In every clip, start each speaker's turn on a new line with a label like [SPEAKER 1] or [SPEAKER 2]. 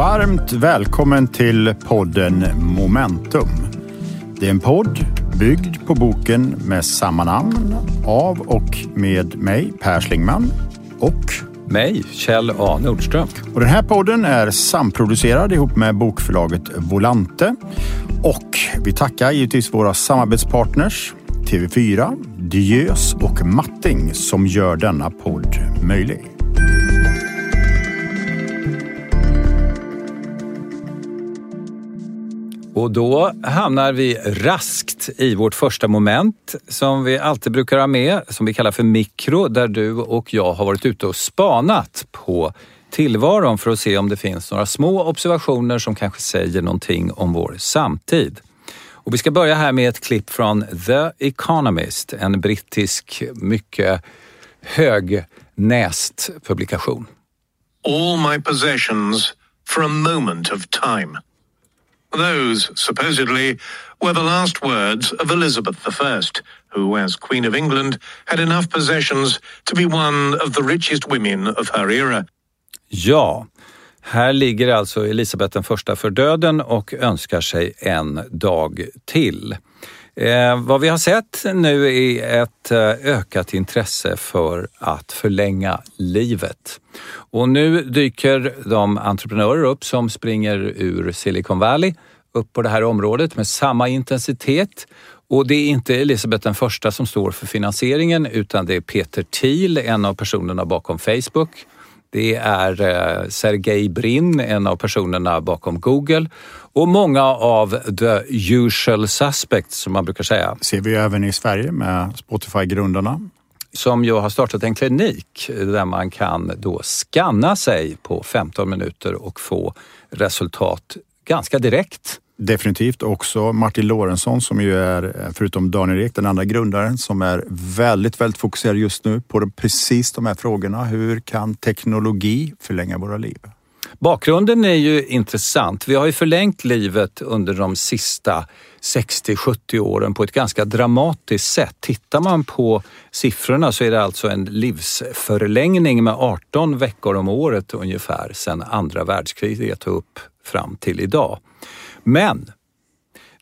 [SPEAKER 1] Varmt välkommen till podden Momentum. Det är en podd byggd på boken med samma namn av och med mig, Per Schlingman och
[SPEAKER 2] mig, Kjell A Nordström.
[SPEAKER 1] Och den här podden är samproducerad ihop med bokförlaget Volante. Och vi tackar givetvis våra samarbetspartners TV4, Diös och Matting som gör denna podd möjlig.
[SPEAKER 2] Och då hamnar vi raskt i vårt första moment som vi alltid brukar ha med, som vi kallar för mikro, där du och jag har varit ute och spanat på tillvaron för att se om det finns några små observationer som kanske säger någonting om vår samtid. Och vi ska börja här med ett klipp från The Economist, en brittisk mycket högnäst publikation.
[SPEAKER 3] All my possessions for a moment of time. Those, supposedly, were the last words of Elizabeth I, who, as Queen of England, had enough possessions to be one of the richest women of her era.
[SPEAKER 2] Ja, här ligger alltså Elisabeth I för döden och önskar sig en dag till. Eh, vad vi har sett nu är ett eh, ökat intresse för att förlänga livet. Och nu dyker de entreprenörer upp som springer ur Silicon Valley upp på det här området med samma intensitet. Och det är inte Elisabeth den första som står för finansieringen utan det är Peter Thiel, en av personerna bakom Facebook. Det är eh, Sergej Brin, en av personerna bakom Google och många av the usual suspects som man brukar säga.
[SPEAKER 1] ser vi även i Sverige med Spotify-grundarna.
[SPEAKER 2] Som ju har startat en klinik där man kan då skanna sig på 15 minuter och få resultat ganska direkt.
[SPEAKER 1] Definitivt också Martin Lorentzon som ju är, förutom Daniel Ek, den andra grundaren som är väldigt, väldigt fokuserad just nu på precis de här frågorna. Hur kan teknologi förlänga våra liv?
[SPEAKER 2] Bakgrunden är ju intressant. Vi har ju förlängt livet under de sista 60-70 åren på ett ganska dramatiskt sätt. Tittar man på siffrorna så är det alltså en livsförlängning med 18 veckor om året ungefär sedan andra världskriget upp fram till idag. Men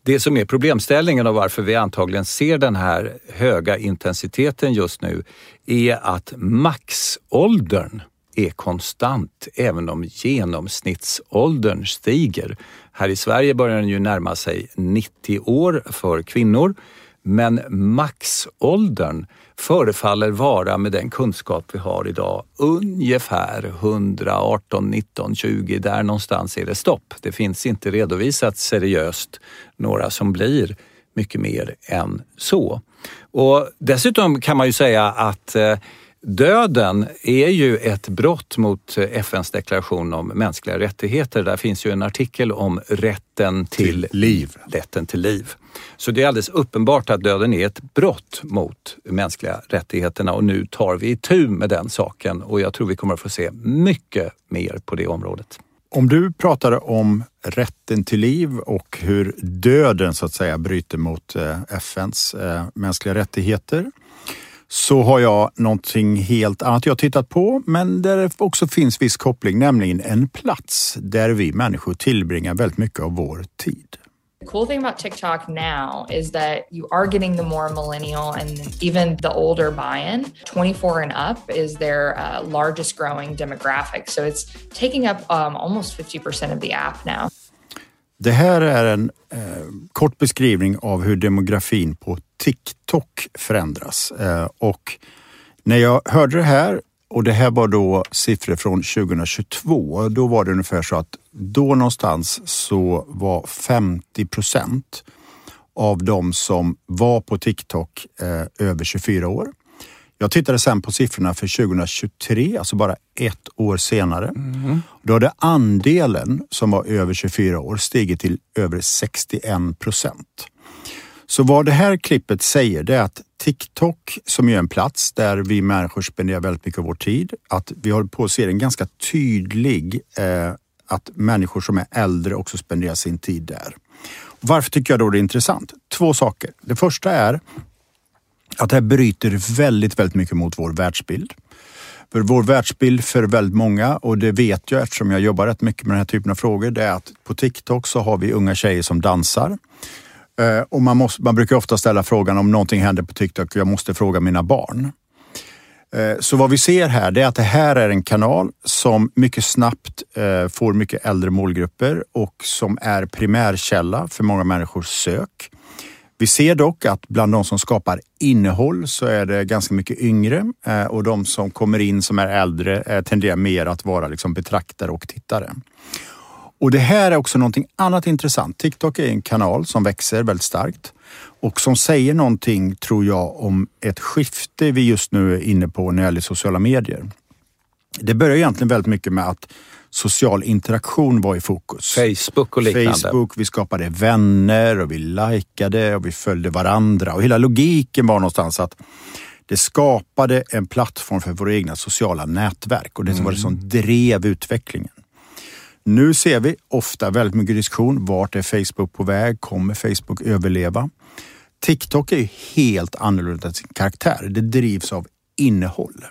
[SPEAKER 2] det som är problemställningen och varför vi antagligen ser den här höga intensiteten just nu är att maxåldern är konstant även om genomsnittsåldern stiger. Här i Sverige börjar den ju närma sig 90 år för kvinnor men maxåldern förefaller vara med den kunskap vi har idag ungefär 118, 19, 20. Där någonstans är det stopp. Det finns inte redovisat seriöst några som blir mycket mer än så. Och dessutom kan man ju säga att eh, Döden är ju ett brott mot FNs deklaration om mänskliga rättigheter. Där finns ju en artikel om rätten till,
[SPEAKER 1] till liv.
[SPEAKER 2] Rätten till liv. Så det är alldeles uppenbart att döden är ett brott mot mänskliga rättigheterna och nu tar vi itu med den saken och jag tror vi kommer att få se mycket mer på det området.
[SPEAKER 1] Om du pratar om rätten till liv och hur döden så att säga bryter mot eh, FNs eh, mänskliga rättigheter så har jag någonting helt annat jag tittat på, men där det också finns viss koppling, nämligen en plats där vi människor tillbringar väldigt mycket av vår tid.
[SPEAKER 4] The cool thing about TikTok now is that you are getting the more millennial and even the older buy-in. 24 and up is their uh, largest growing demographic. So it's taking up um, almost 50% of the app now.
[SPEAKER 1] Det här är en eh, kort beskrivning av hur demografin på TikTok förändras. Eh, och när jag hörde det här och det här var då siffror från 2022. Då var det ungefär så att då någonstans så var 50 procent av de som var på TikTok eh, över 24 år. Jag tittade sen på siffrorna för 2023, alltså bara ett år senare. Mm. Då hade andelen som var över 24 år stigit till över 61 procent. Så vad det här klippet säger det är att TikTok, som är en plats där vi människor spenderar väldigt mycket av vår tid, att vi håller på att se en ganska tydlig eh, att människor som är äldre också spenderar sin tid där. Varför tycker jag då det är intressant? Två saker. Det första är att det här bryter väldigt, väldigt mycket mot vår världsbild. För vår världsbild för väldigt många, och det vet jag eftersom jag jobbar rätt mycket med den här typen av frågor, det är att på TikTok så har vi unga tjejer som dansar. Eh, och man, måste, man brukar ofta ställa frågan om någonting händer på TikTok, jag måste fråga mina barn. Eh, så vad vi ser här det är att det här är en kanal som mycket snabbt eh, får mycket äldre målgrupper och som är primärkälla för många människors sök. Vi ser dock att bland de som skapar innehåll så är det ganska mycket yngre eh, och de som kommer in som är äldre eh, tenderar mer att vara liksom betraktare och tittare. Och det här är också någonting annat intressant. TikTok är en kanal som växer väldigt starkt och som säger någonting, tror jag, om ett skifte vi just nu är inne på när det gäller sociala medier. Det börjar egentligen väldigt mycket med att social interaktion var i fokus.
[SPEAKER 2] Facebook och liknande.
[SPEAKER 1] Facebook, vi skapade vänner och vi likade och vi följde varandra och hela logiken var någonstans att det skapade en plattform för våra egna sociala nätverk och det var det som mm. drev utvecklingen. Nu ser vi ofta väldigt mycket diskussion. Vart är Facebook på väg? Kommer Facebook överleva? TikTok är helt annorlunda sin karaktär. Det drivs av innehåll.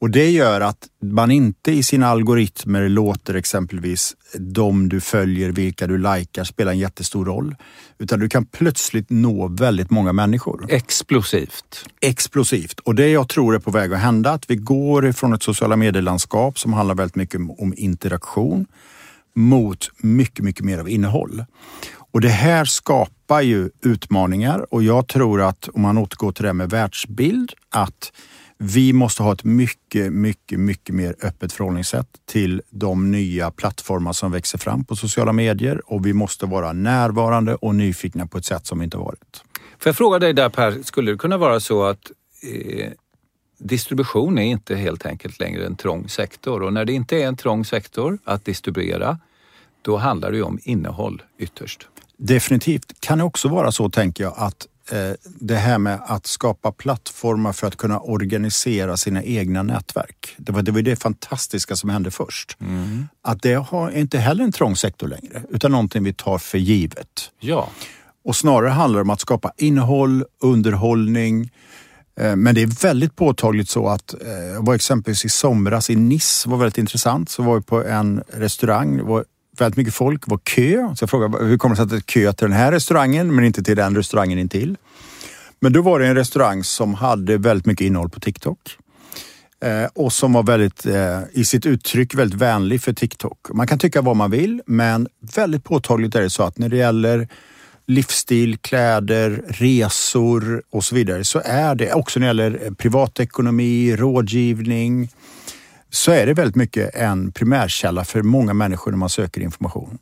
[SPEAKER 1] Och det gör att man inte i sina algoritmer låter exempelvis de du följer, vilka du likar spela en jättestor roll. Utan du kan plötsligt nå väldigt många människor.
[SPEAKER 2] Explosivt.
[SPEAKER 1] Explosivt. Och det jag tror är på väg att hända, att vi går ifrån ett sociala medielandskap som handlar väldigt mycket om interaktion mot mycket, mycket mer av innehåll. Och det här skapar ju utmaningar och jag tror att om man återgår till det med världsbild, att vi måste ha ett mycket, mycket, mycket mer öppet förhållningssätt till de nya plattformar som växer fram på sociala medier och vi måste vara närvarande och nyfikna på ett sätt som vi inte varit.
[SPEAKER 2] Får jag fråga dig där Per, skulle det kunna vara så att eh, distribution är inte helt enkelt längre en trång sektor och när det inte är en trång sektor att distribuera, då handlar det ju om innehåll ytterst.
[SPEAKER 1] Definitivt. Kan det också vara så, tänker jag, att det här med att skapa plattformar för att kunna organisera sina egna nätverk. Det var det, var det fantastiska som hände först. Mm. Att det har inte heller en trång sektor längre, utan någonting vi tar för givet.
[SPEAKER 2] Ja.
[SPEAKER 1] Och snarare handlar det om att skapa innehåll, underhållning, eh, men det är väldigt påtagligt så att, eh, jag var exempelvis i somras i Nice, var väldigt intressant, så var vi på en restaurang, det var väldigt mycket folk, det var kö. Så jag frågade hur kommer det sig att det är kö till den här restaurangen men inte till den restaurangen intill? Men då var det en restaurang som hade väldigt mycket innehåll på TikTok. Eh, och som var väldigt, eh, i sitt uttryck väldigt vänlig för TikTok. Man kan tycka vad man vill, men väldigt påtagligt är det så att när det gäller livsstil, kläder, resor och så vidare så är det också när det gäller privatekonomi, rådgivning, så är det väldigt mycket en primärkälla för många människor när man söker information.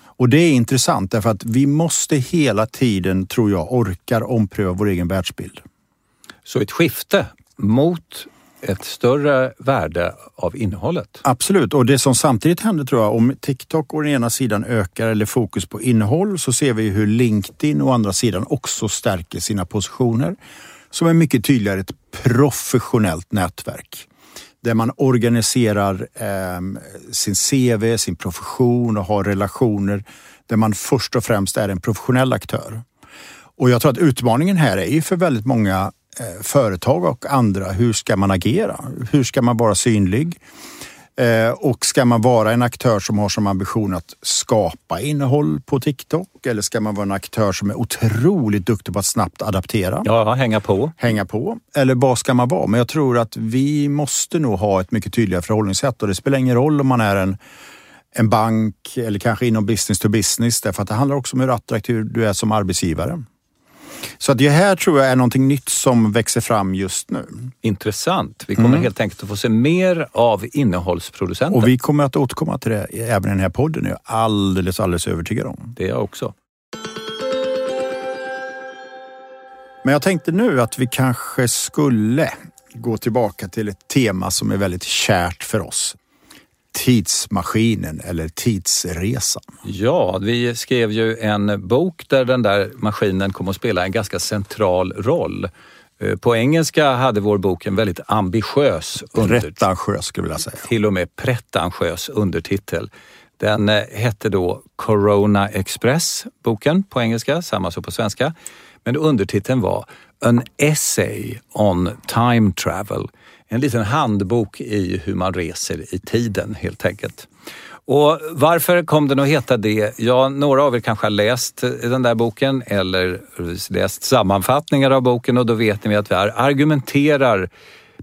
[SPEAKER 1] Och det är intressant därför att vi måste hela tiden, tror jag, orkar ompröva vår egen världsbild.
[SPEAKER 2] Så ett skifte mot ett större värde av innehållet.
[SPEAKER 1] Absolut, och det som samtidigt händer tror jag, om TikTok å ena sidan ökar eller fokus på innehåll så ser vi hur LinkedIn å andra sidan också stärker sina positioner som är mycket tydligare ett professionellt nätverk där man organiserar eh, sin CV, sin profession och har relationer där man först och främst är en professionell aktör. Och jag tror att utmaningen här är ju för väldigt många eh, företag och andra, hur ska man agera? Hur ska man vara synlig? Eh, och ska man vara en aktör som har som ambition att skapa innehåll på TikTok eller ska man vara en aktör som är otroligt duktig på att snabbt adaptera?
[SPEAKER 2] Ja, hänga på.
[SPEAKER 1] Hänga på. Eller vad ska man vara? Men jag tror att vi måste nog ha ett mycket tydligare förhållningssätt och det spelar ingen roll om man är en en bank eller kanske inom business to business därför att det handlar också om hur attraktiv du är som arbetsgivare. Så det här tror jag är någonting nytt som växer fram just nu.
[SPEAKER 2] Intressant. Vi kommer mm. helt enkelt att få se mer av innehållsproducenter.
[SPEAKER 1] Och vi kommer att återkomma till det även i den här podden. Jag är alldeles, alldeles övertygad om.
[SPEAKER 2] Det är jag också.
[SPEAKER 1] Men jag tänkte nu att vi kanske skulle gå tillbaka till ett tema som är väldigt kärt för oss tidsmaskinen eller tidsresan?
[SPEAKER 2] Ja, vi skrev ju en bok där den där maskinen kom att spela en ganska central roll. Eh, på engelska hade vår bok en väldigt ambitiös
[SPEAKER 1] undertitel. Pretentiös skulle jag vilja säga.
[SPEAKER 2] Till och med pretentiös undertitel. Den eh, hette då Corona Express, boken på engelska, samma som på svenska. Men undertiteln var An Essay on Time Travel. En liten handbok i hur man reser i tiden helt enkelt. Och varför kom den att heta det? Ja, några av er kanske har läst eh, den där boken eller läst sammanfattningar av boken och då vet ni att vi argumenterar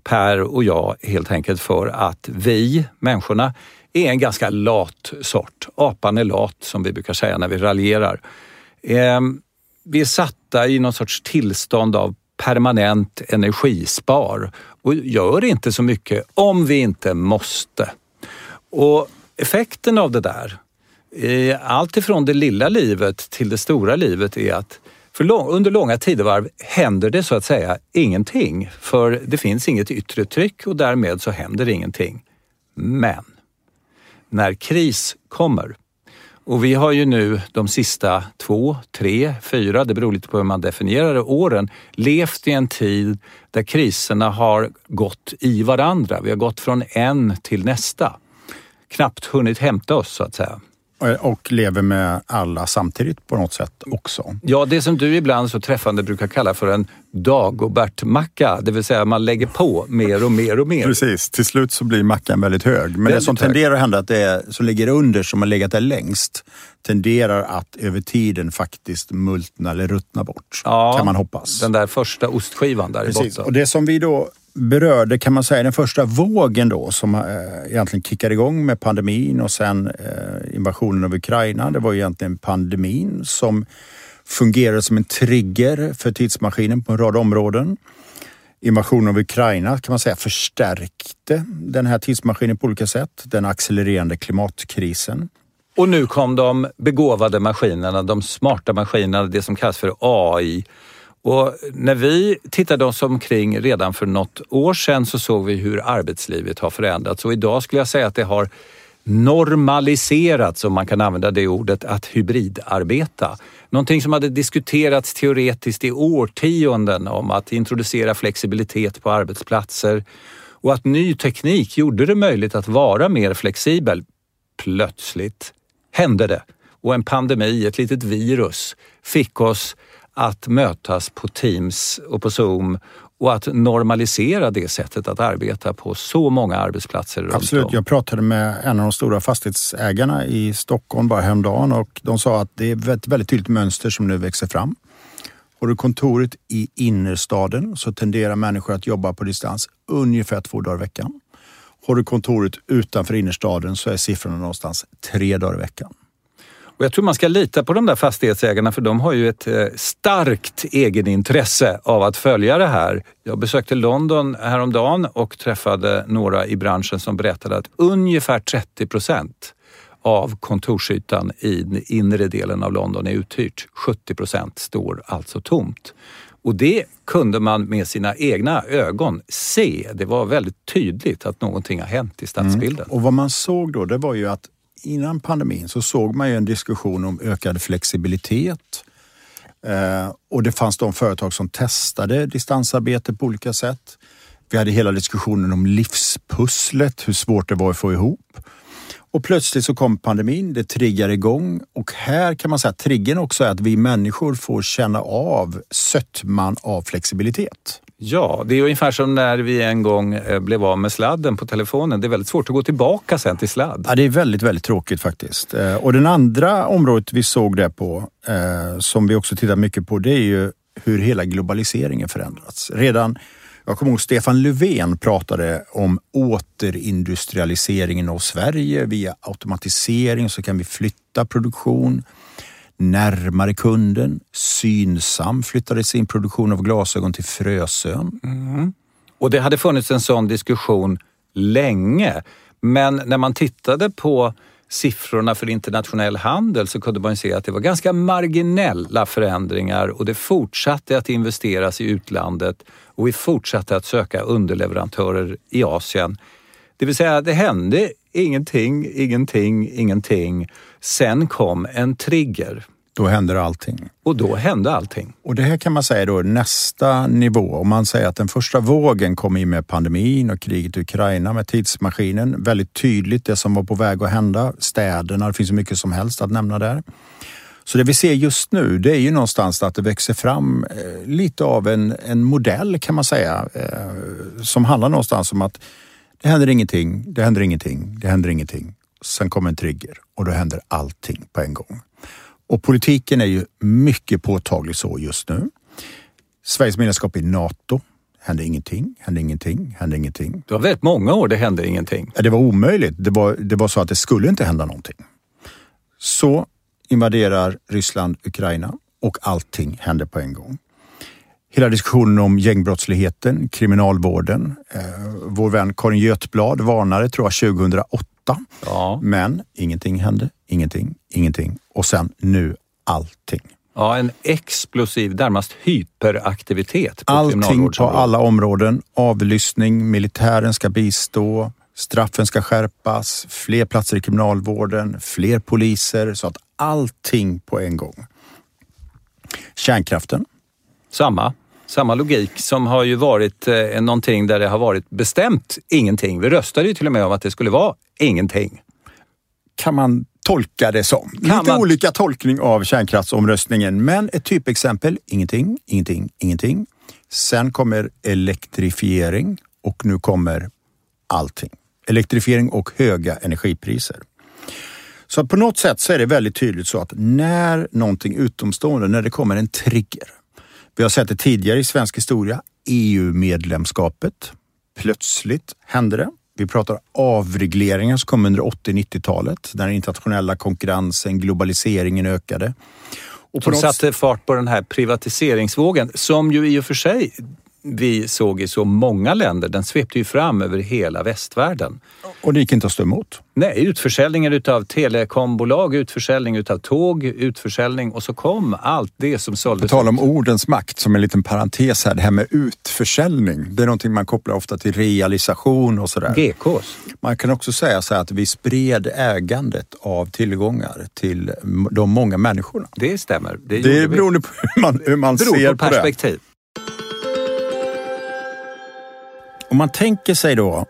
[SPEAKER 2] Per och jag helt enkelt för att vi, människorna, är en ganska lat sort. Apan är lat som vi brukar säga när vi raljerar. Ehm, vi är satta i någon sorts tillstånd av permanent energispar och gör inte så mycket om vi inte måste. Och effekten av det där, eh, allt ifrån det lilla livet till det stora livet är att för under långa tidevarv händer det så att säga ingenting. För det finns inget yttre tryck och därmed så händer ingenting. Men när kris kommer, och vi har ju nu de sista två, tre, fyra, det beror lite på hur man definierar det, åren levt i en tid där kriserna har gått i varandra. Vi har gått från en till nästa. Knappt hunnit hämta oss så att säga.
[SPEAKER 1] Och lever med alla samtidigt på något sätt också.
[SPEAKER 2] Ja, det som du ibland så träffande brukar kalla för en Dagobert-macka, det vill säga man lägger på mer och mer och mer.
[SPEAKER 1] Precis, till slut så blir mackan väldigt hög. Men väldigt det som tenderar att hända, att det som ligger under, som har legat där längst, tenderar att över tiden faktiskt multna eller ruttna bort. Ja, kan man hoppas.
[SPEAKER 2] Den där första ostskivan där Precis. i botten.
[SPEAKER 1] Och det som vi då berörde kan man säga den första vågen då som eh, egentligen kickade igång med pandemin och sen eh, invasionen av Ukraina. Det var egentligen pandemin som fungerade som en trigger för tidsmaskinen på en rad områden. Invasionen av Ukraina kan man säga förstärkte den här tidsmaskinen på olika sätt. Den accelererande klimatkrisen.
[SPEAKER 2] Och nu kom de begåvade maskinerna, de smarta maskinerna, det som kallas för AI och när vi tittade oss omkring redan för något år sedan så såg vi hur arbetslivet har förändrats och idag skulle jag säga att det har normaliserats, om man kan använda det ordet, att hybridarbeta. Någonting som hade diskuterats teoretiskt i årtionden om att introducera flexibilitet på arbetsplatser och att ny teknik gjorde det möjligt att vara mer flexibel. Plötsligt hände det och en pandemi, ett litet virus, fick oss att mötas på Teams och på Zoom och att normalisera det sättet att arbeta på så många arbetsplatser runt
[SPEAKER 1] Absolut. Jag pratade med en av de stora fastighetsägarna i Stockholm bara häromdagen och de sa att det är ett väldigt tydligt mönster som nu växer fram. Har du kontoret i innerstaden så tenderar människor att jobba på distans ungefär två dagar i veckan. Har du kontoret utanför innerstaden så är siffrorna någonstans tre dagar i veckan.
[SPEAKER 2] Och jag tror man ska lita på de där fastighetsägarna för de har ju ett eh, starkt egenintresse av att följa det här. Jag besökte London häromdagen och träffade några i branschen som berättade att ungefär 30 procent av kontorsytan i den inre delen av London är uthyrt. 70 procent står alltså tomt. Och det kunde man med sina egna ögon se. Det var väldigt tydligt att någonting har hänt i stadsbilden.
[SPEAKER 1] Mm. Och vad man såg då, det var ju att innan pandemin så såg man ju en diskussion om ökad flexibilitet. Eh, och det fanns de företag som testade distansarbete på olika sätt. Vi hade hela diskussionen om livspusslet, hur svårt det var att få ihop. Och plötsligt så kom pandemin, det triggar igång och här kan man säga att triggern också är att vi människor får känna av sötman av flexibilitet.
[SPEAKER 2] Ja, det är ungefär som när vi en gång eh, blev av med sladden på telefonen. Det är väldigt svårt att gå tillbaka sen till sladd.
[SPEAKER 1] Ja, det är väldigt, väldigt tråkigt faktiskt. Eh, och den andra området vi såg det på, eh, som vi också tittar mycket på, det är ju hur hela globaliseringen förändrats. Redan jag kommer ihåg Stefan Löfven pratade om återindustrialiseringen av Sverige. Via automatisering så kan vi flytta produktion närmare kunden. Synsam flyttade sin produktion av glasögon till Frösön.
[SPEAKER 2] Mm. Och det hade funnits en sån diskussion länge. Men när man tittade på siffrorna för internationell handel så kunde man se att det var ganska marginella förändringar och det fortsatte att investeras i utlandet och vi fortsatte att söka underleverantörer i Asien. Det vill säga, det hände ingenting, ingenting, ingenting. Sen kom en trigger.
[SPEAKER 1] Då händer allting.
[SPEAKER 2] Och då hände allting.
[SPEAKER 1] Och det här kan man säga då nästa nivå. Om man säger att den första vågen kom in med pandemin och kriget i Ukraina med tidsmaskinen. Väldigt tydligt det som var på väg att hända. Städerna, det finns så mycket som helst att nämna där. Så det vi ser just nu det är ju någonstans att det växer fram eh, lite av en, en modell kan man säga. Eh, som handlar någonstans om att det händer ingenting, det händer ingenting, det händer ingenting. Sen kommer en trigger och då händer allting på en gång. Och politiken är ju mycket påtaglig så just nu. Sveriges medlemskap i NATO hände ingenting, hände ingenting, hände ingenting.
[SPEAKER 2] Det var väldigt många år det hände ingenting.
[SPEAKER 1] Det var omöjligt. Det var, det var så att det skulle inte hända någonting. Så invaderar Ryssland Ukraina och allting händer på en gång. Hela diskussionen om gängbrottsligheten, kriminalvården. Eh, vår vän Karin Götblad varnade, tror jag, 2008.
[SPEAKER 2] Ja.
[SPEAKER 1] Men ingenting hände, ingenting, ingenting. Och sen nu allting.
[SPEAKER 2] Ja, en explosiv, närmast hyperaktivitet på
[SPEAKER 1] Allting på alla områden. Avlyssning, militären ska bistå, straffen ska skärpas, fler platser i kriminalvården, fler poliser. Så att allting på en gång. Kärnkraften.
[SPEAKER 2] Samma. Samma logik som har ju varit eh, någonting där det har varit bestämt ingenting. Vi röstade ju till och med om att det skulle vara ingenting.
[SPEAKER 1] kan man tolka det som. Lite
[SPEAKER 2] man-
[SPEAKER 1] olika tolkning av kärnkraftsomröstningen, men ett typexempel. Ingenting, ingenting, ingenting. Sen kommer elektrifiering och nu kommer allting. Elektrifiering och höga energipriser. Så på något sätt så är det väldigt tydligt så att när någonting utomstående, när det kommer en trigger. Vi har sett det tidigare i svensk historia, EU-medlemskapet. Plötsligt hände det. Vi pratar avregleringar som kom under 80-90-talet. Där den internationella konkurrensen, globaliseringen ökade. Och
[SPEAKER 2] Som satte fart på den här privatiseringsvågen som ju i och för sig vi såg i så många länder. Den svepte ju fram över hela västvärlden.
[SPEAKER 1] Och det gick inte att stå emot.
[SPEAKER 2] Nej, utförsäljningar utav telekombolag, utförsäljning utav tåg, utförsäljning och så kom allt det som
[SPEAKER 1] På
[SPEAKER 2] såldes.
[SPEAKER 1] tal om ordens makt, som en liten parentes här, det här med utförsäljning. Det är någonting man kopplar ofta till realisation och sådär.
[SPEAKER 2] GKs.
[SPEAKER 1] Man kan också säga så här att vi spred ägandet av tillgångar till de många människorna.
[SPEAKER 2] Det stämmer. Det,
[SPEAKER 1] Det är beroende på hur man, hur man ser
[SPEAKER 2] på
[SPEAKER 1] på det.
[SPEAKER 2] perspektiv.
[SPEAKER 1] Om man tänker sig då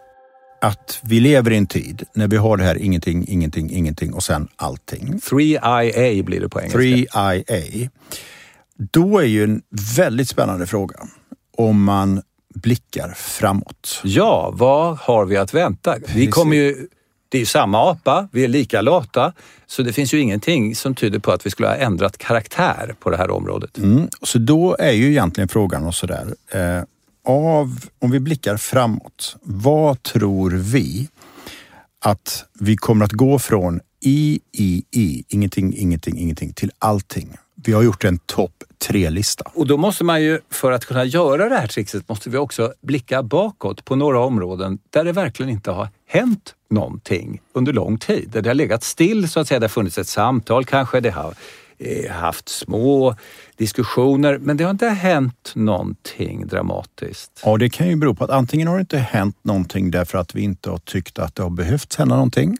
[SPEAKER 1] att vi lever i en tid när vi har det här ingenting, ingenting, ingenting och sen allting.
[SPEAKER 2] 3IA blir det på engelska.
[SPEAKER 1] 3IA. Då är ju en väldigt spännande fråga om man blickar framåt.
[SPEAKER 2] Ja, vad har vi att vänta? Vi kommer ju, det är ju samma apa, vi är lika lata, så det finns ju ingenting som tyder på att vi skulle ha ändrat karaktär på det här området.
[SPEAKER 1] Mm. Så då är ju egentligen frågan och sådär. Eh, av, om vi blickar framåt, vad tror vi att vi kommer att gå från i, i, i, ingenting, ingenting, ingenting till allting? Vi har gjort en topp tre-lista.
[SPEAKER 2] Och då måste man ju, för att kunna göra det här trixet, måste vi också blicka bakåt på några områden där det verkligen inte har hänt någonting under lång tid. Där det har legat still så att säga. Det har funnits ett samtal kanske, det har haft små diskussioner, men det har inte hänt någonting dramatiskt.
[SPEAKER 1] Ja, det kan ju bero på att antingen har det inte hänt någonting därför att vi inte har tyckt att det har behövt hända någonting.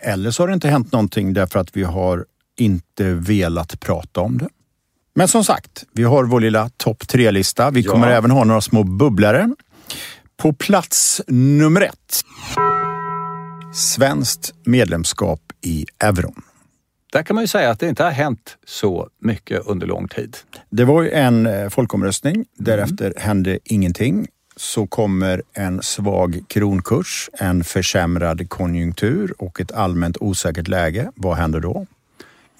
[SPEAKER 1] Eller så har det inte hänt någonting därför att vi har inte velat prata om det. Men som sagt, vi har vår lilla topp tre-lista. Vi
[SPEAKER 2] Ja.
[SPEAKER 1] kommer även ha några små bubblare. På plats nummer ett. Svenskt medlemskap i euron.
[SPEAKER 2] Där kan man ju säga att det inte har hänt så mycket under lång tid.
[SPEAKER 1] Det var ju en eh, folkomröstning. Därefter hände ingenting. Så kommer en svag kronkurs, en försämrad konjunktur och ett allmänt osäkert läge. Vad händer då?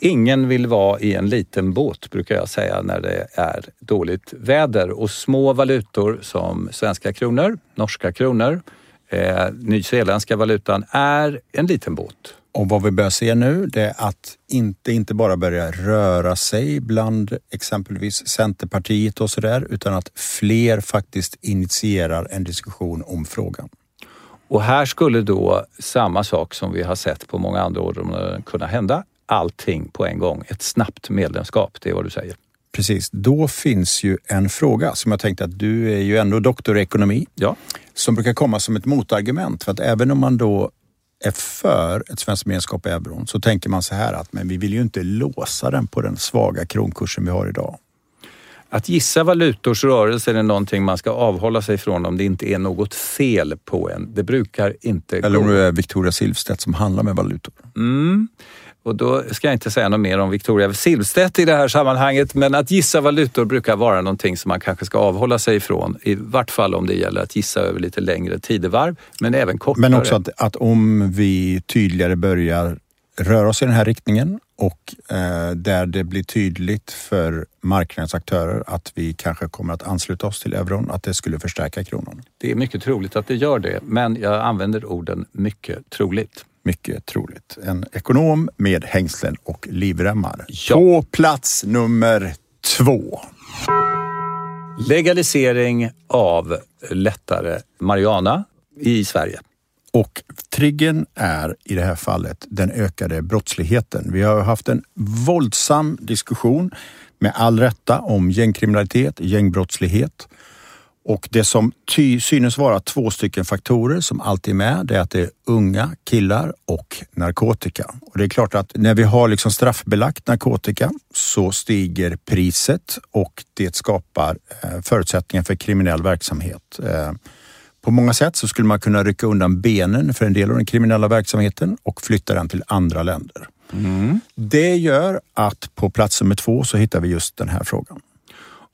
[SPEAKER 2] Ingen vill vara i en liten båt brukar jag säga när det är dåligt väder och små valutor som svenska kronor, norska kronor, eh, nyzeeländska valutan är en liten båt.
[SPEAKER 1] Och vad vi börjar se nu det är att inte, inte bara börja röra sig bland exempelvis Centerpartiet och sådär utan att fler faktiskt initierar en diskussion om frågan.
[SPEAKER 2] Och här skulle då samma sak som vi har sett på många andra områden kunna hända. Allting på en gång. Ett snabbt medlemskap, det är vad du säger.
[SPEAKER 1] Precis, då finns ju en fråga som jag tänkte att du är ju ändå doktor i ekonomi
[SPEAKER 2] Ja.
[SPEAKER 1] som brukar komma som ett motargument. För att även om man då är för ett svenskt medlemskap i euron så tänker man så här att men vi vill ju inte låsa den på den svaga kronkursen vi har idag.
[SPEAKER 2] Att gissa valutors rörelser är någonting man ska avhålla sig från om det inte är något fel på en. Det brukar inte
[SPEAKER 1] Eller
[SPEAKER 2] gå.
[SPEAKER 1] om det är Victoria Silvstedt som handlar med valutor.
[SPEAKER 2] Mm. Och då ska jag inte säga något mer om Victoria Silvstedt i det här sammanhanget, men att gissa valutor brukar vara någonting som man kanske ska avhålla sig ifrån. I vart fall om det gäller att gissa över lite längre tidevarv, men även kortare.
[SPEAKER 1] Men också att, att om vi tydligare börjar röra oss i den här riktningen och eh, där det blir tydligt för marknadens aktörer att vi kanske kommer att ansluta oss till euron, att det skulle förstärka kronan.
[SPEAKER 2] Det är mycket troligt att det gör det, men jag använder orden mycket troligt.
[SPEAKER 1] Mycket troligt. En ekonom med hängslen och livremmar.
[SPEAKER 2] Ja.
[SPEAKER 1] På plats nummer två.
[SPEAKER 2] Legalisering av lättare marijuana i Sverige.
[SPEAKER 1] Och triggern är i det här fallet den ökade brottsligheten. Vi har haft en våldsam diskussion med all rätta om gängkriminalitet, gängbrottslighet. Och det som ty synes vara två stycken faktorer som alltid är med, det är att det är unga killar och narkotika. Och det är klart att när vi har liksom straffbelagt narkotika så stiger priset och det skapar eh, förutsättningar för kriminell verksamhet. Eh, på många sätt så skulle man kunna rycka undan benen för en del av den kriminella verksamheten och flytta den till andra länder. Det gör att på plats nummer två så hittar vi just den här frågan.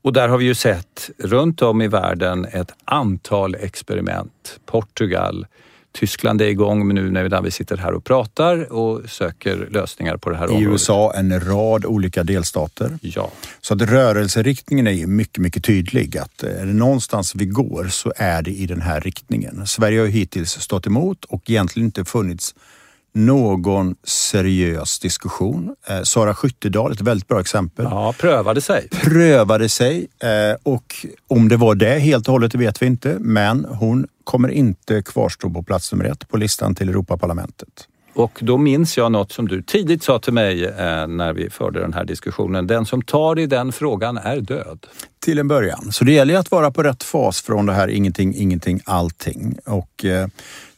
[SPEAKER 2] Och där har vi ju sett runt om i världen ett antal experiment. Portugal, Tyskland är igång men nu när vi sitter här och pratar och söker lösningar på det här
[SPEAKER 1] I
[SPEAKER 2] området.
[SPEAKER 1] USA en rad olika delstater.
[SPEAKER 2] Ja.
[SPEAKER 1] Så att rörelseriktningen är ju mycket, mycket tydlig. Att eh, är det någonstans vi går så är det i den här riktningen. Sverige har ju hittills stått emot och egentligen inte funnits någon seriös diskussion. Eh, Sara Skyttedal, ett väldigt bra exempel.
[SPEAKER 2] ja, prövade sig.
[SPEAKER 1] prövade sig eh, och om det var det helt och hållet det vet vi inte. Men hon kommer inte kvarstå på plats nummer ett på listan till Europaparlamentet.
[SPEAKER 2] Och då minns jag något som du tidigt sa till mig eh, när vi förde den här diskussionen. Den som tar i den frågan är död.
[SPEAKER 1] Till en början. Så det gäller att vara på rätt fas från det här ingenting, ingenting, allting. Och eh,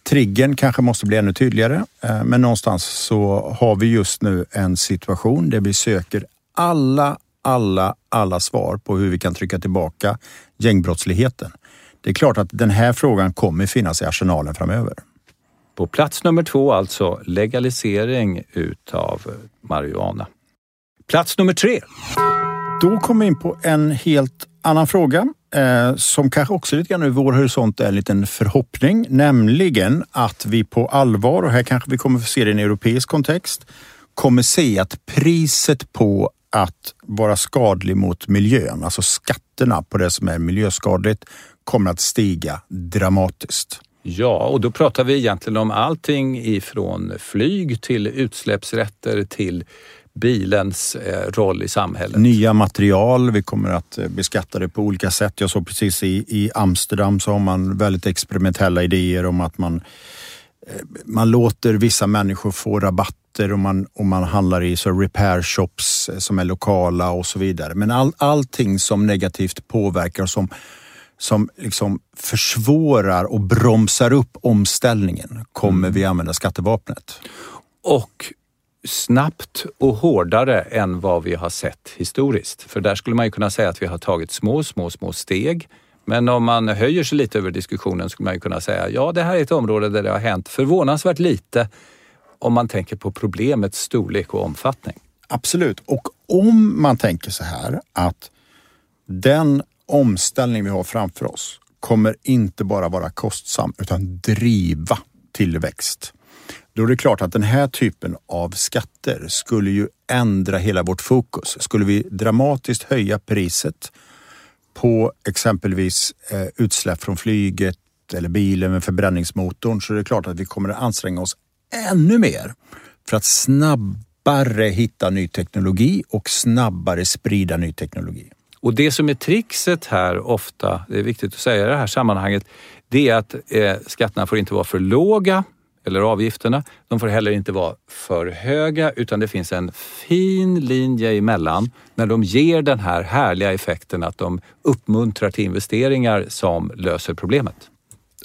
[SPEAKER 1] triggern kanske måste bli ännu tydligare. Eh, men någonstans så har vi just nu en situation där vi söker alla, alla, alla svar på hur vi kan trycka tillbaka gängbrottsligheten. Det är klart att den här frågan kommer finnas i arsenalen framöver.
[SPEAKER 2] På plats nummer två alltså legalisering utav marijuana. Plats nummer tre.
[SPEAKER 1] Då kommer vi in på en helt annan fråga eh, som kanske också lite grann ur vår horisont är en liten förhoppning, nämligen att vi på allvar, och här kanske vi kommer få se det i en europeisk kontext, kommer se att priset på att vara skadlig mot miljön, alltså skatterna på det som är miljöskadligt, kommer att stiga dramatiskt.
[SPEAKER 2] Ja, och då pratar vi egentligen om allting ifrån flyg till utsläppsrätter till bilens eh, roll i samhället.
[SPEAKER 1] Nya material, vi kommer att eh, beskatta det på olika sätt. Jag såg precis i, i Amsterdam så har man väldigt experimentella idéer om att man, eh, man låter vissa människor få rabatter och man, och man handlar i så repair shops som är lokala och så vidare. Men all, allting som negativt påverkar och som, som liksom försvårar och bromsar upp omställningen kommer vi använda skattevapnet.
[SPEAKER 2] Och snabbt och hårdare än vad vi har sett historiskt. För där skulle man ju kunna säga att vi har tagit små, små, små steg. Men om man höjer sig lite över diskussionen skulle man ju kunna säga ja, det här är ett område där det har hänt förvånansvärt lite om man tänker på problemets storlek och omfattning.
[SPEAKER 1] Absolut. Och om man tänker så här att den omställning vi har framför oss kommer inte bara vara kostsam utan driva tillväxt. Då är det klart att den här typen av skatter skulle ju ändra hela vårt fokus. Skulle vi dramatiskt höja priset på exempelvis eh, utsläpp från flyget eller bilen med förbränningsmotorn så är det klart att vi kommer att anstränga oss ännu mer för att snabbare hitta ny teknologi och snabbare sprida ny teknologi.
[SPEAKER 2] Och det som är trixet här ofta, det är viktigt att säga i det här sammanhanget, det är att eh, skatterna får inte vara för låga eller avgifterna. De får heller inte vara för höga utan det finns en fin linje emellan när de ger den här härliga effekten att de uppmuntrar till investeringar som löser problemet.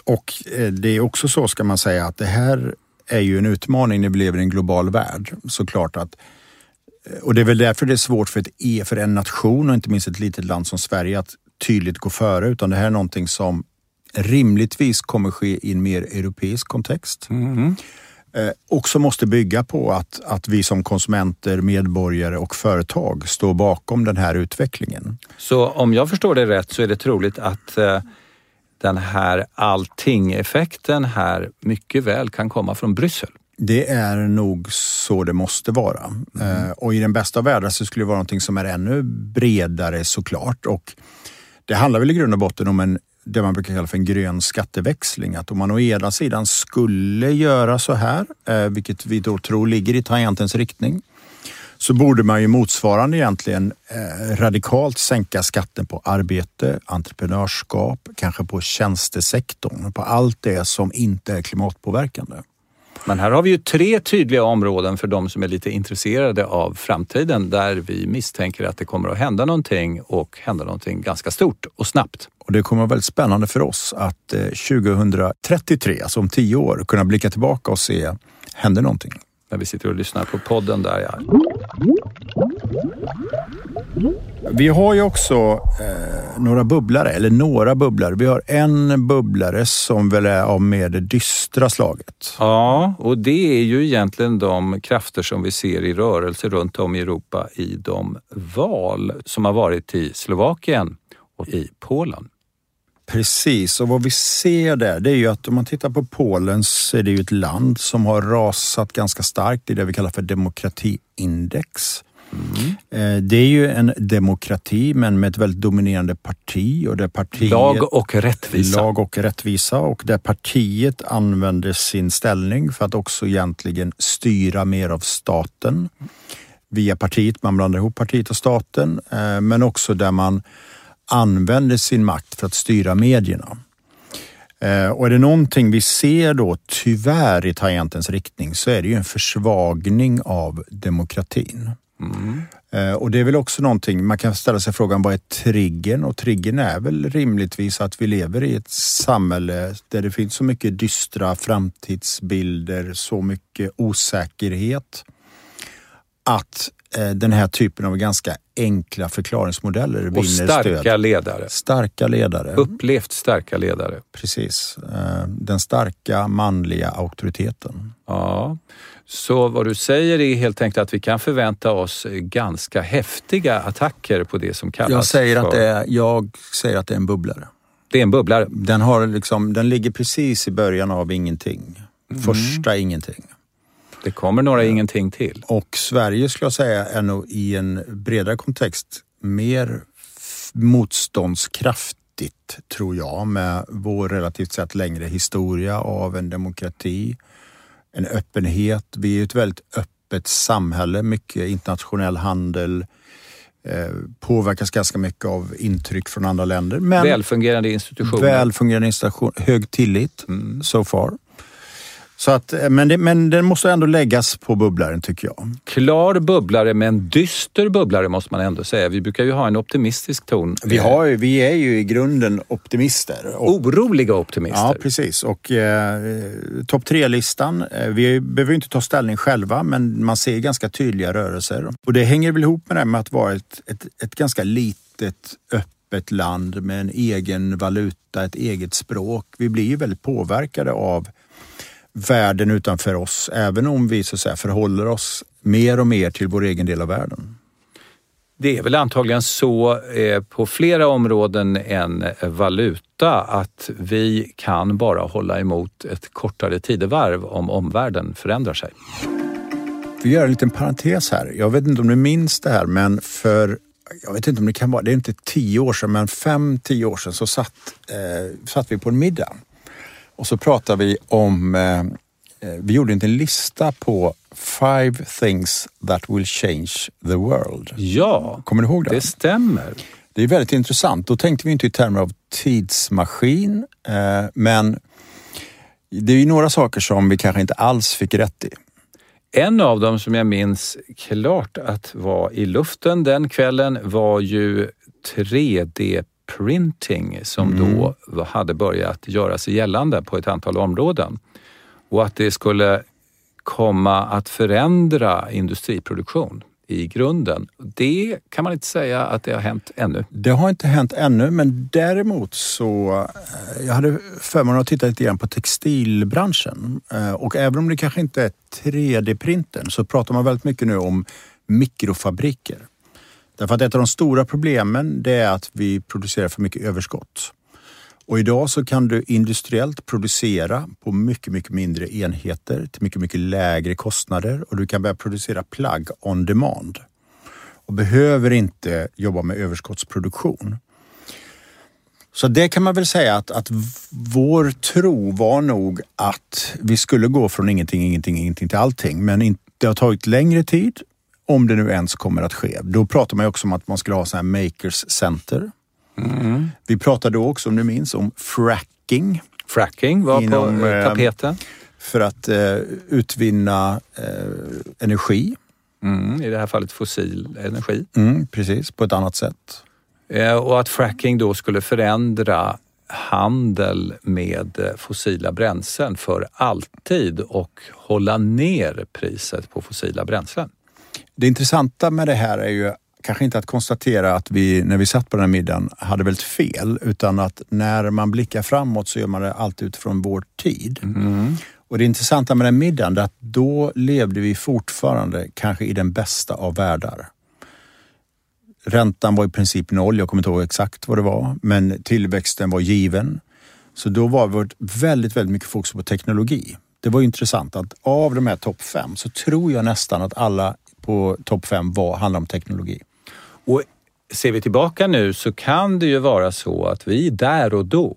[SPEAKER 1] Och eh, det är också så ska man säga att det här är ju en utmaning när vi lever i en global värld. Såklart att eh, och det är väl därför det är svårt för, ett e, för en nation och inte minst ett litet land som Sverige att tydligt gå före. Utan det här är någonting som rimligtvis kommer ske i en mer europeisk kontext. Mm. Eh, också måste bygga på att, att vi som konsumenter, medborgare och företag står bakom den här utvecklingen.
[SPEAKER 2] Så om jag förstår det rätt så är det troligt att eh, den här allting-effekten här mycket väl kan komma från Bryssel?
[SPEAKER 1] Det är nog så det måste vara. Mm. Eh, och i den bästa av världar så skulle det vara någonting som är ännu bredare såklart. Och det handlar väl i grund och botten om en det man brukar kalla för en grön skatteväxling. Att om man å ena sidan skulle göra så här, eh, vilket vi då tror ligger i tangentens riktning, så borde man ju motsvarande egentligen eh, radikalt sänka skatten på arbete, entreprenörskap, kanske på tjänstesektorn, på allt det som inte är klimatpåverkande.
[SPEAKER 2] Men här har vi ju tre tydliga områden för de som är lite intresserade av framtiden där vi misstänker att det kommer att hända någonting och hända någonting ganska stort och snabbt.
[SPEAKER 1] Och det kommer vara väldigt spännande för oss att 2033, eh, alltså om tio år, kunna blicka tillbaka och se, händer någonting?
[SPEAKER 2] När vi sitter och lyssnar på podden där ja.
[SPEAKER 1] Vi har ju också eh, några bubblare, eller några bubblare. Vi har en bubblare som väl är av mer det dystra slaget.
[SPEAKER 2] Ja, och det är ju egentligen de krafter som vi ser i rörelse runt om i Europa i de val som har varit i Slovakien och i Polen.
[SPEAKER 1] Precis, och vad vi ser där det är ju att om man tittar på Polen så är det ju ett land som har rasat ganska starkt i det vi kallar för demokratiindex. Mm. Det är ju en demokrati men med ett väldigt dominerande parti. Och där partiet,
[SPEAKER 2] lag och rättvisa.
[SPEAKER 1] Lag och rättvisa och där partiet använder sin ställning för att också egentligen styra mer av staten via partiet. Man blandar ihop partiet och staten eh, men också där man använder sin makt för att styra medierna. Eh, och är det någonting vi ser då tyvärr i tangentens riktning så är det ju en försvagning av demokratin. Mm. Och det är väl också någonting, man kan ställa sig frågan vad är triggern? Och triggern är väl rimligtvis att vi lever i ett samhälle där det finns så mycket dystra framtidsbilder, så mycket osäkerhet. Att den här typen av ganska enkla förklaringsmodeller
[SPEAKER 2] och vinner starka stöd. ledare.
[SPEAKER 1] Starka ledare.
[SPEAKER 2] Upplevt starka ledare.
[SPEAKER 1] Precis. Eh, den starka manliga auktoriteten.
[SPEAKER 2] Ja. Så vad du säger är helt enkelt att vi kan förvänta oss ganska häftiga attacker på det som kallas
[SPEAKER 1] jag säger för... Att det är, jag säger att det är en bubblare.
[SPEAKER 2] Det är en bubblare?
[SPEAKER 1] Den, har liksom, den ligger precis i början av ingenting. Mm. Första ingenting.
[SPEAKER 2] Det kommer några ingenting till.
[SPEAKER 1] Och Sverige skulle jag säga är nog i en bredare kontext mer motståndskraftigt, tror jag, med vår relativt sett längre historia av en demokrati en öppenhet. Vi är ett väldigt öppet samhälle, mycket internationell handel, eh, påverkas ganska mycket av intryck från andra länder.
[SPEAKER 2] Men välfungerande institutioner.
[SPEAKER 1] Välfungerande institutioner, hög tillit mm. so far. Så att, eh, men, det, men den måste ändå läggas på bubblaren tycker jag.
[SPEAKER 2] Klar bubblare men dyster bubblare måste man ändå säga. Vi brukar ju ha en optimistisk ton.
[SPEAKER 1] Vi, har, vi är ju i grunden optimister.
[SPEAKER 2] Och, Oroliga optimister.
[SPEAKER 1] Ja, precis. Och eh, topp tre-listan, eh, vi behöver inte ta ställning själva men man ser ganska tydliga rörelser. Och det hänger väl ihop med det med att vara ett, ett, ett ganska litet, öppet land med en egen valuta, ett eget språk. Vi blir ju väldigt påverkade av världen utanför oss, även om vi så att säga, förhåller oss mer och mer till vår egen del av världen.
[SPEAKER 2] Det är väl antagligen så eh, på flera områden än valuta att vi kan bara hålla emot ett kortare tidevarv om omvärlden förändrar sig.
[SPEAKER 1] Vi gör en liten parentes här. Jag vet inte om du minns det här men för jag vet inte om det kan vara, det är inte tio år sedan, men fem, tio år sedan så satt, eh, satt vi på en middag och så pratade vi om, eh, eh, vi gjorde inte en lista på Five things that will change the world.
[SPEAKER 2] Ja,
[SPEAKER 1] Kommer du ihåg det?
[SPEAKER 2] Det stämmer.
[SPEAKER 1] Det är väldigt intressant. Då tänkte vi inte i termer av tidsmaskin, eh, men det är ju några saker som vi kanske inte alls fick rätt i.
[SPEAKER 2] En av dem som jag minns klart att var i luften den kvällen var ju 3D printing som mm. då hade börjat göra sig gällande på ett antal områden. Och att det skulle komma att förändra industriproduktion i grunden. Det kan man inte säga att det har hänt ännu.
[SPEAKER 1] Det har inte hänt ännu, men däremot så... eh, Jag hade förmånen att titta lite grann på textilbranschen Eh, och även om det kanske inte är 3D-printern så pratar man väldigt mycket nu om mikrofabriker. Därför att ett av de stora problemen det är att vi producerar för mycket överskott. Och idag så kan du industriellt producera på mycket, mycket mindre enheter till mycket, mycket lägre kostnader och du kan börja producera plagg on demand. Och behöver inte jobba med överskottsproduktion. Så det kan man väl säga att, att vår tro var nog att vi skulle gå från ingenting, ingenting, ingenting till allting. Men det har tagit längre tid, om det nu ens kommer att ske. Då pratar man ju också om att man skulle ha sådana här makers center. Vi pratade då också, om du minns, om fracking
[SPEAKER 2] Fracking var
[SPEAKER 1] Inom,
[SPEAKER 2] på
[SPEAKER 1] eh,
[SPEAKER 2] eh, tapeten.
[SPEAKER 1] för att eh, utvinna eh, energi.
[SPEAKER 2] Mm, I det här fallet fossil energi.
[SPEAKER 1] Mm, precis, på ett annat sätt.
[SPEAKER 2] Eh, Och att fracking då skulle förändra handel med fossila bränslen för alltid och hålla ner priset på fossila bränslen.
[SPEAKER 1] Det intressanta med det här är ju kanske inte att konstatera att vi, när vi satt på den här middagen, hade väldigt fel, utan att när man blickar framåt så gör man det alltid utifrån vår tid. Och det intressanta med den middagen är att då levde vi fortfarande kanske i den bästa av världar. Räntan var i princip noll, jag kommer inte ihåg exakt vad det var, men tillväxten var given. Så då var vårt väldigt, väldigt mycket fokus på teknologi. Det var intressant att av de här topp fem så tror jag nästan att alla på topp fem var, handlar om teknologi.
[SPEAKER 2] Och ser vi tillbaka nu så kan det ju vara så att vi där och då,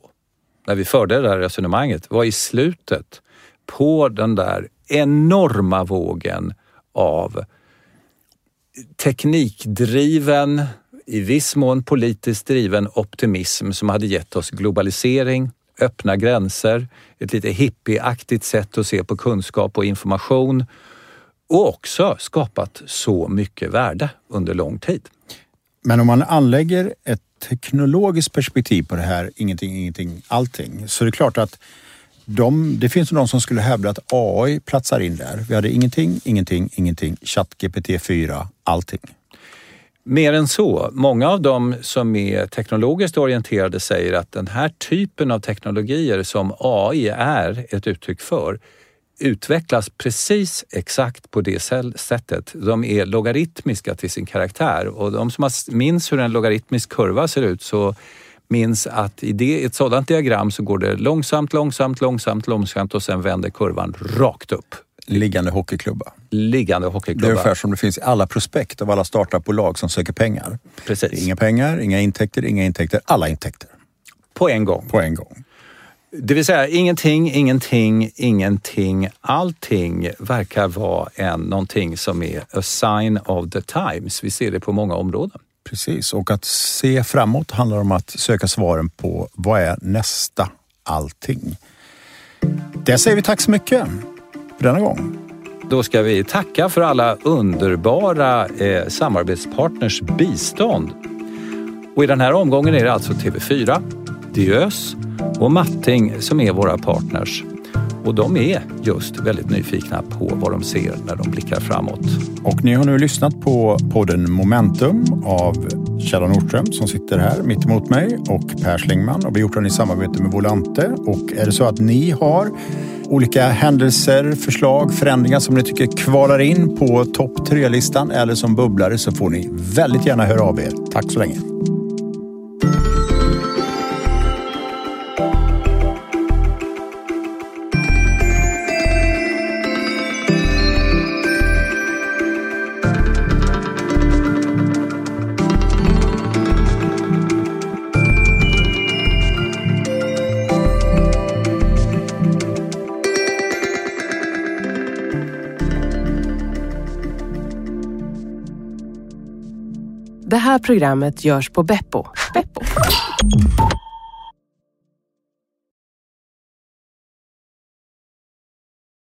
[SPEAKER 2] när vi förde det här resonemanget, var i slutet på den där enorma vågen av teknikdriven, i viss mån politiskt driven optimism som hade gett oss globalisering, öppna gränser, ett lite hippieaktigt sätt att se på kunskap och information och också skapat så mycket värde under lång tid.
[SPEAKER 1] Men om man anlägger ett teknologiskt perspektiv på det här, ingenting, ingenting, allting, så är det klart att de, det finns de som skulle hävda att AI platsar in där. Vi hade ingenting, ingenting, ingenting, ChatGPT 4, allting.
[SPEAKER 2] Mer än så, många av dem som är teknologiskt orienterade säger att den här typen av teknologier som AI är ett uttryck för utvecklas precis exakt på det sättet. De är logaritmiska till sin karaktär och de som minns hur en logaritmisk kurva ser ut så minns att i det, ett sådant diagram så går det långsamt, långsamt, långsamt, långsamt och sen vänder kurvan rakt upp.
[SPEAKER 1] Liggande hockeyklubba.
[SPEAKER 2] Liggande
[SPEAKER 1] Det är
[SPEAKER 2] hockeyklubba.
[SPEAKER 1] ungefär som det finns i alla prospekt av alla startupbolag som söker pengar.
[SPEAKER 2] Precis.
[SPEAKER 1] Inga pengar, inga intäkter, inga intäkter, alla intäkter
[SPEAKER 2] På en gång.
[SPEAKER 1] på en gång.
[SPEAKER 2] Det vill säga ingenting, ingenting, ingenting. Allting verkar vara en, någonting som är a sign of the times. Vi ser det på många områden.
[SPEAKER 1] Precis, och att se framåt handlar om att söka svaren på vad är nästa allting. Det säger vi tack så mycket för denna gång.
[SPEAKER 2] Då ska vi tacka för alla underbara eh, samarbetspartners bistånd. Och i den här omgången är det alltså TV4, Diös och Matting som är våra partners. Och de är just väldigt nyfikna på vad de ser när de blickar framåt.
[SPEAKER 1] Och ni har nu lyssnat på podden Momentum av Kjell Nordström som sitter här mitt emot mig och Per Slingman Och vi har gjort den i samarbete med Volante. Och är det så att ni har olika händelser, förslag, förändringar som ni tycker kvalar in på topp tre-listan eller som bubblare så får ni väldigt gärna höra av er. Tack så länge.
[SPEAKER 5] Här programmet görs på Beppo. Beppo.